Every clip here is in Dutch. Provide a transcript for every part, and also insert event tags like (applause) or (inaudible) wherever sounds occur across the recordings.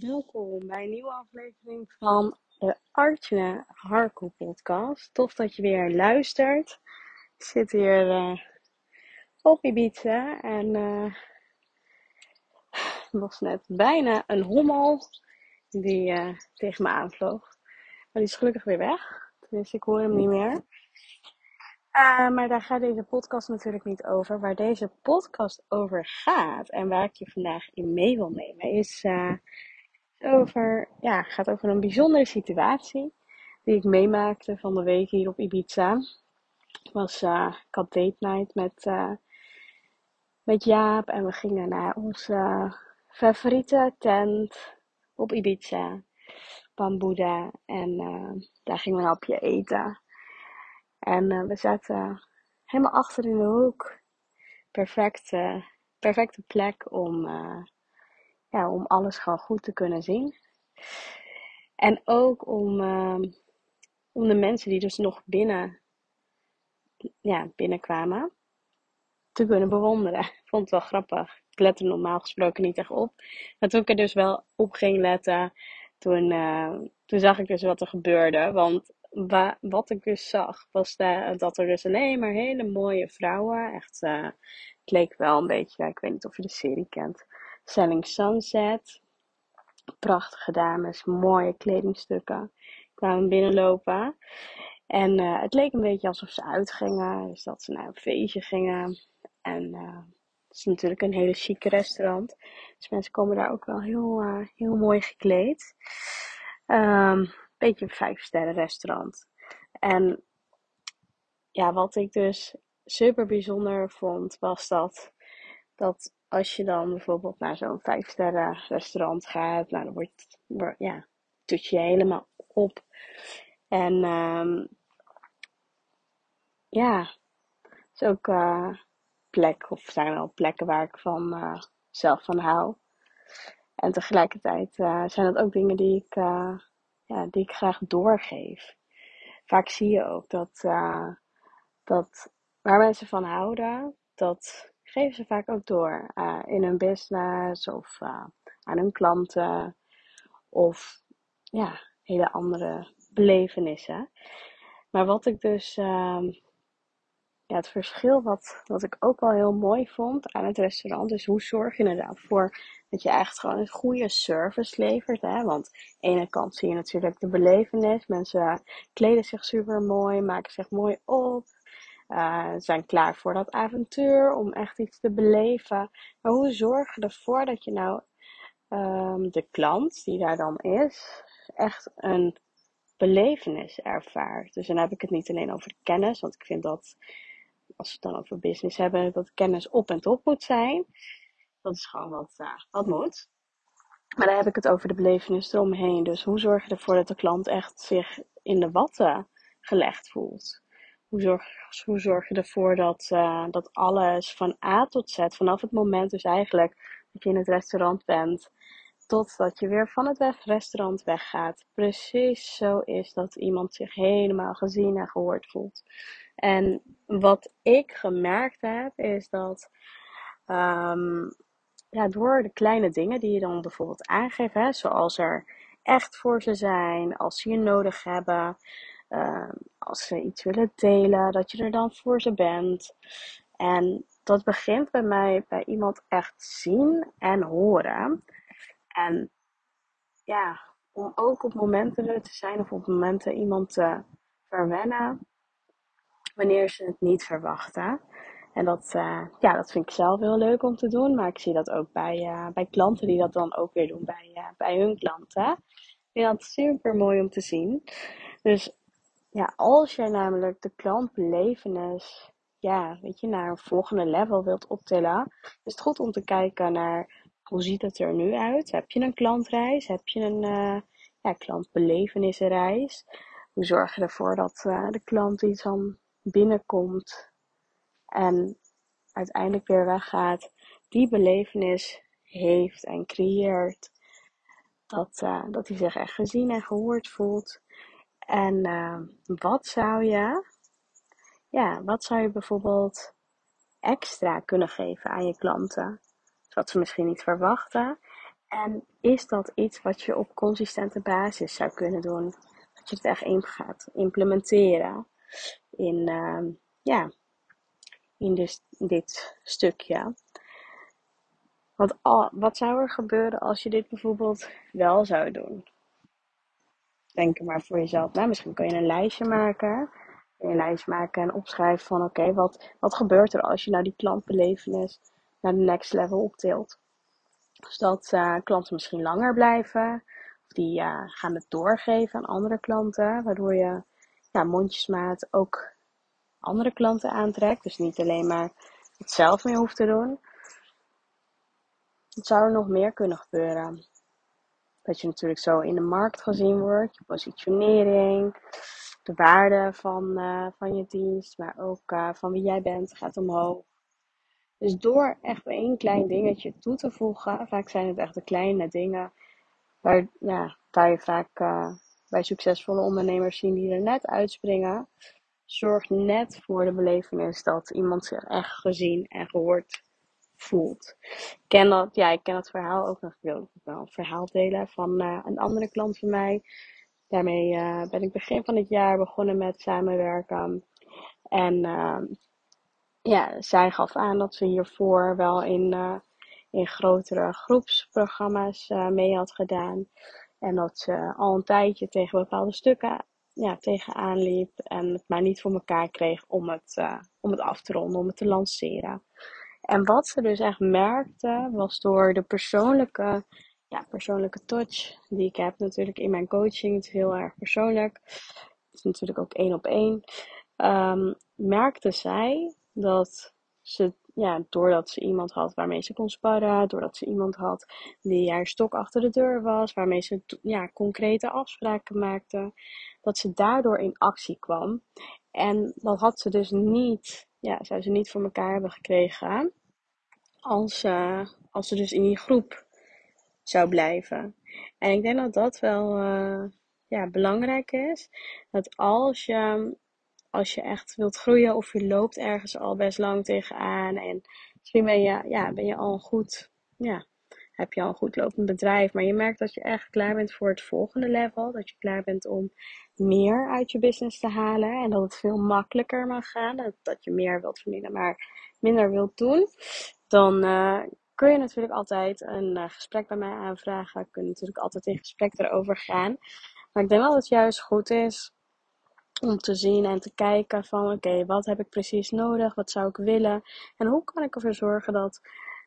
Welkom bij een nieuwe aflevering van de Artjane Harko podcast. Tof dat je weer luistert. Ik zit hier uh, op Ibiza en uh, was net bijna een hommel die uh, tegen me aanvloog. Maar die is gelukkig weer weg, dus ik hoor hem niet meer. maar daar gaat deze podcast natuurlijk niet over. Waar deze podcast over gaat en waar ik je vandaag in mee wil nemen is over, ja, gaat over een bijzondere situatie die ik meemaakte van de week hier op Ibiza. Was, uh, ik had date night met, uh, met Jaap en we gingen naar onze favoriete tent op Ibiza, Bambuda. En uh, daar gingen we een hapje eten. En we zaten helemaal achter in de hoek. Perfecte, perfecte plek om om alles gewoon goed te kunnen zien. En ook om, uh, om de mensen die dus nog binnen, ja, binnenkwamen te kunnen bewonderen. (laughs) Ik vond het wel grappig. Ik let normaal gesproken niet echt op. Maar toen ik er dus wel op ging letten, toen, uh, toen zag ik dus wat er gebeurde. Want wa wat ik dus zag, was dat er dus alleen maar hele mooie vrouwen, echt, uh, het leek wel een beetje, ik weet niet of je de serie kent, Selling Sunset. Prachtige dames, mooie kledingstukken. Kwamen binnenlopen. En uh, het leek een beetje alsof ze uitgingen. Dus dat ze naar een feestje gingen. En uh, het is natuurlijk een hele chique restaurant. Dus mensen komen daar ook wel heel, uh, heel mooi gekleed. Um, beetje een vijf sterren restaurant. En ja, wat ik dus super bijzonder vond, was dat, dat als je dan bijvoorbeeld naar zo'n vijf sterren restaurant gaat, nou dan wordt, ja, toets je helemaal op. En um, ja, het is ook uh, plek, of zijn wel plekken waar ik van uh, zelf van hou. En tegelijkertijd uh, zijn dat ook dingen die ik, ja, die ik graag doorgeef. Vaak zie je ook dat, dat waar mensen van houden, dat geven ze vaak ook door uh, in hun business of uh, aan hun klanten of ja, hele andere belevenissen. Maar wat ik dus, uh, ja, het verschil wat, wat ik ook wel heel mooi vond aan het restaurant, is hoe zorg je inderdaad voor dat je echt gewoon een goede service levert. Hè? Want aan de ene kant zie je natuurlijk de belevenis. Mensen kleden zich super mooi, maken zich mooi op. Uh, zijn klaar voor dat avontuur, om echt iets te beleven. Maar hoe zorg je ervoor dat je nou um, de klant die daar dan is, echt een belevenis ervaart? Dus dan heb ik het niet alleen over kennis, want ik vind dat als we het dan over business hebben, dat kennis op en top moet zijn. Dat is gewoon wat, uh, wat moet. Maar dan heb ik het over de belevenis eromheen. Dus hoe zorg je ervoor dat de klant echt zich in de watten gelegd voelt? Hoe zorg, hoe zorg je ervoor dat, uh, dat alles van A tot Z, vanaf het moment dus eigenlijk dat je in het restaurant bent, totdat je weer van het restaurant weggaat, precies zo is dat iemand zich helemaal gezien en gehoord voelt. En wat ik gemerkt heb, is dat um, ja, door de kleine dingen die je dan bijvoorbeeld aangeeft, hè, zoals er echt voor ze zijn, als ze je nodig hebben, uh, als ze iets willen delen, dat je er dan voor ze bent. En dat begint bij mij bij iemand echt zien en horen. En ja, om ook op momenten er te zijn of op momenten iemand te verwennen wanneer ze het niet verwachten. En dat, uh, ja, dat vind ik zelf heel leuk om te doen. Maar ik zie dat ook bij, uh, bij klanten die dat dan ook weer doen bij, uh, bij hun klanten. Ik vind dat super mooi om te zien. Dus ja, als jij namelijk de klantbelevenis, ja, weet je, naar een volgende level wilt optillen, is het goed om te kijken naar hoe ziet het er nu uit? Heb je een klantreis? Heb je een uh, ja, klantbelevenisreis? Hoe zorg je ervoor dat uh, de klant die dan binnenkomt en uiteindelijk weer weggaat, die belevenis heeft en creëert? Dat, uh, dat hij zich echt gezien en gehoord voelt. En uh, wat zou je, ja, wat zou je bijvoorbeeld extra kunnen geven aan je klanten? Wat ze misschien niet verwachten. En is dat iets wat je op consistente basis zou kunnen doen? Dat je het echt in gaat implementeren in, uh, ja, in dus, dit stukje. Want wat zou er gebeuren als je dit bijvoorbeeld wel zou doen? Denk maar voor jezelf. Misschien kun je een lijstje maken. Een lijst maken en opschrijven van oké, wat, wat gebeurt er als je nou die klantbelevenis naar de next level optilt? Dus dat uh, klanten misschien langer blijven. Of die uh, gaan het doorgeven aan andere klanten. Waardoor je ja, mondjesmaat ook andere klanten aantrekt. Dus niet alleen maar het zelf meer hoeft te doen. Het zou er nog meer kunnen gebeuren. Dat je natuurlijk zo in de markt gezien wordt. Je positionering. De waarde van, uh, van je dienst. Maar ook uh, van wie jij bent gaat omhoog. Dus door echt één klein dingetje toe te voegen. Vaak zijn het echt de kleine dingen. Waar, ja, waar je vaak uh, bij succesvolle ondernemers zien die er net uitspringen. Zorgt net voor de belevenis dat iemand zich echt gezien en gehoord voelt. Ik ken dat, ja, ik ken dat verhaal ook nog. Ik wil wel een verhaal delen van uh, een andere klant van mij. Daarmee uh, ben ik begin van het jaar begonnen met samenwerken. En uh, ja, zij gaf aan dat ze hiervoor wel in, uh, in grotere groepsprogramma's mee had gedaan. En dat ze al een tijdje tegen bepaalde stukken ja, tegenaan liep. En het maar niet voor elkaar kreeg om het, om het af te ronden, om het te lanceren. En wat ze dus echt merkte, was door de persoonlijke, ja, persoonlijke touch die ik heb natuurlijk in mijn coaching. Het is heel erg persoonlijk. Het is natuurlijk ook één op één. Um, merkte zij dat ze, ja, doordat ze iemand had waarmee ze kon sparren, doordat ze iemand had die haar stok achter de deur was, waarmee ze ja, concrete afspraken maakte, dat ze daardoor in actie kwam. En dat had ze dus niet ja, zou ze niet voor elkaar hebben gekregen als, uh, als ze dus in die groep zou blijven. En ik denk dat dat wel uh, ja, belangrijk is. Dat als je, als je echt wilt groeien of je loopt ergens al best lang tegenaan en misschien ben je, ja, ben je al een goed, ja, heb je al een goed lopend bedrijf, maar je merkt dat je echt klaar bent voor het volgende level. Dat je klaar bent om meer uit je business te halen en dat het veel makkelijker mag gaan. Dat, je meer wilt verdienen, maar minder wilt doen. Dan uh, kun je natuurlijk altijd een uh, gesprek bij mij aanvragen. Kun je natuurlijk altijd in gesprek erover gaan. Maar ik denk wel dat het juist goed is om te zien en te kijken van oké, wat heb ik precies nodig? Wat zou ik willen? En hoe kan ik ervoor zorgen dat,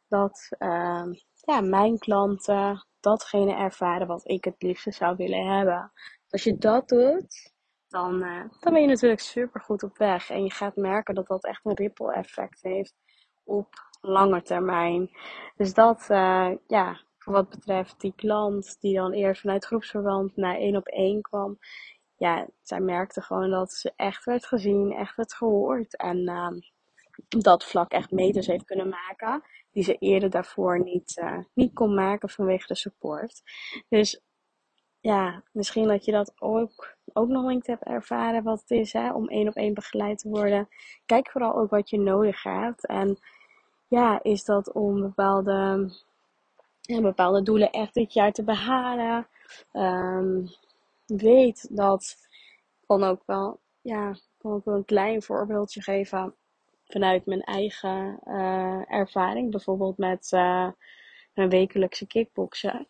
dat uh, ja, mijn klanten datgene ervaren wat ik het liefste zou willen hebben. Als je dat doet, dan, uh, dan ben je natuurlijk super goed op weg. En je gaat merken dat dat echt een ripple effect heeft op lange termijn. Dus dat, uh, ja, voor wat betreft die klant die dan eerst vanuit groepsverband naar één op één kwam. Ja, zij merkte gewoon dat ze echt werd gezien, echt werd gehoord. En uh, dat vlak echt meters heeft kunnen maken. Die ze eerder daarvoor niet, uh, niet kon maken vanwege de support. Dus ja, misschien dat je dat ook, ook nog niet hebt ervaren wat het is hè, om één op één begeleid te worden. Kijk vooral ook wat je nodig hebt. En ja, is dat om bepaalde, ja, bepaalde doelen echt dit jaar te behalen. Um, weet dat, kan ook wel, ja, kan ook wel een klein voorbeeldje geven vanuit mijn eigen uh, ervaring. Bijvoorbeeld met mijn wekelijkse kickboksen.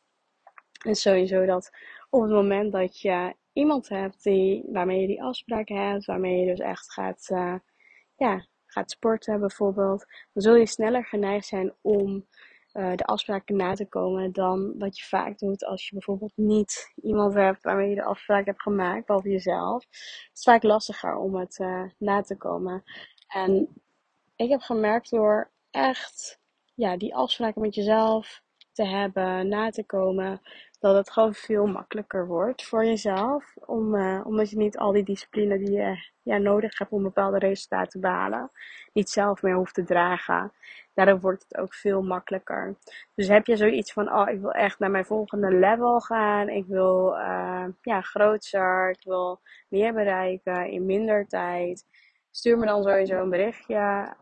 En sowieso dat op het moment dat je iemand hebt die, waarmee je die afspraak hebt, waarmee je dus echt gaat, uh, ja, gaat sporten bijvoorbeeld, dan zul je sneller geneigd zijn om de afspraken na te komen dan wat je vaak doet als je bijvoorbeeld niet iemand hebt waarmee je de afspraak hebt gemaakt, behalve jezelf. Het is vaak lastiger om het na te komen. En ik heb gemerkt door echt ja, die afspraken met jezelf te hebben, na te komen, dat het gewoon veel makkelijker wordt voor jezelf. Om, uh, omdat je niet al die discipline die je ja, nodig hebt om bepaalde resultaten te behalen, niet zelf meer hoeft te dragen. Daardoor wordt het ook veel makkelijker. Dus heb je zoiets van, oh, ik wil echt naar mijn volgende level gaan. Ik wil uh, ja, groter. Ik wil meer bereiken in minder tijd. Stuur me dan sowieso een berichtje.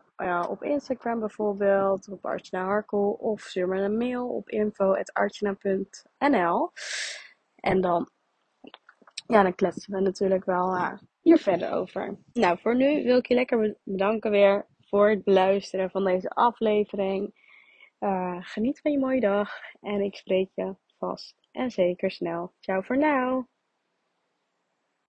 Op Instagram bijvoorbeeld, op Archana Harkel. Of stuur me een mail op info.archana.nl. En dan, ja, dan kletsen we natuurlijk wel uh, hier verder over. Nou, voor nu wil ik je lekker bedanken weer voor het beluisteren van deze aflevering. Uh, geniet van je mooie dag en ik spreek je vast en zeker snel. Ciao voor nu.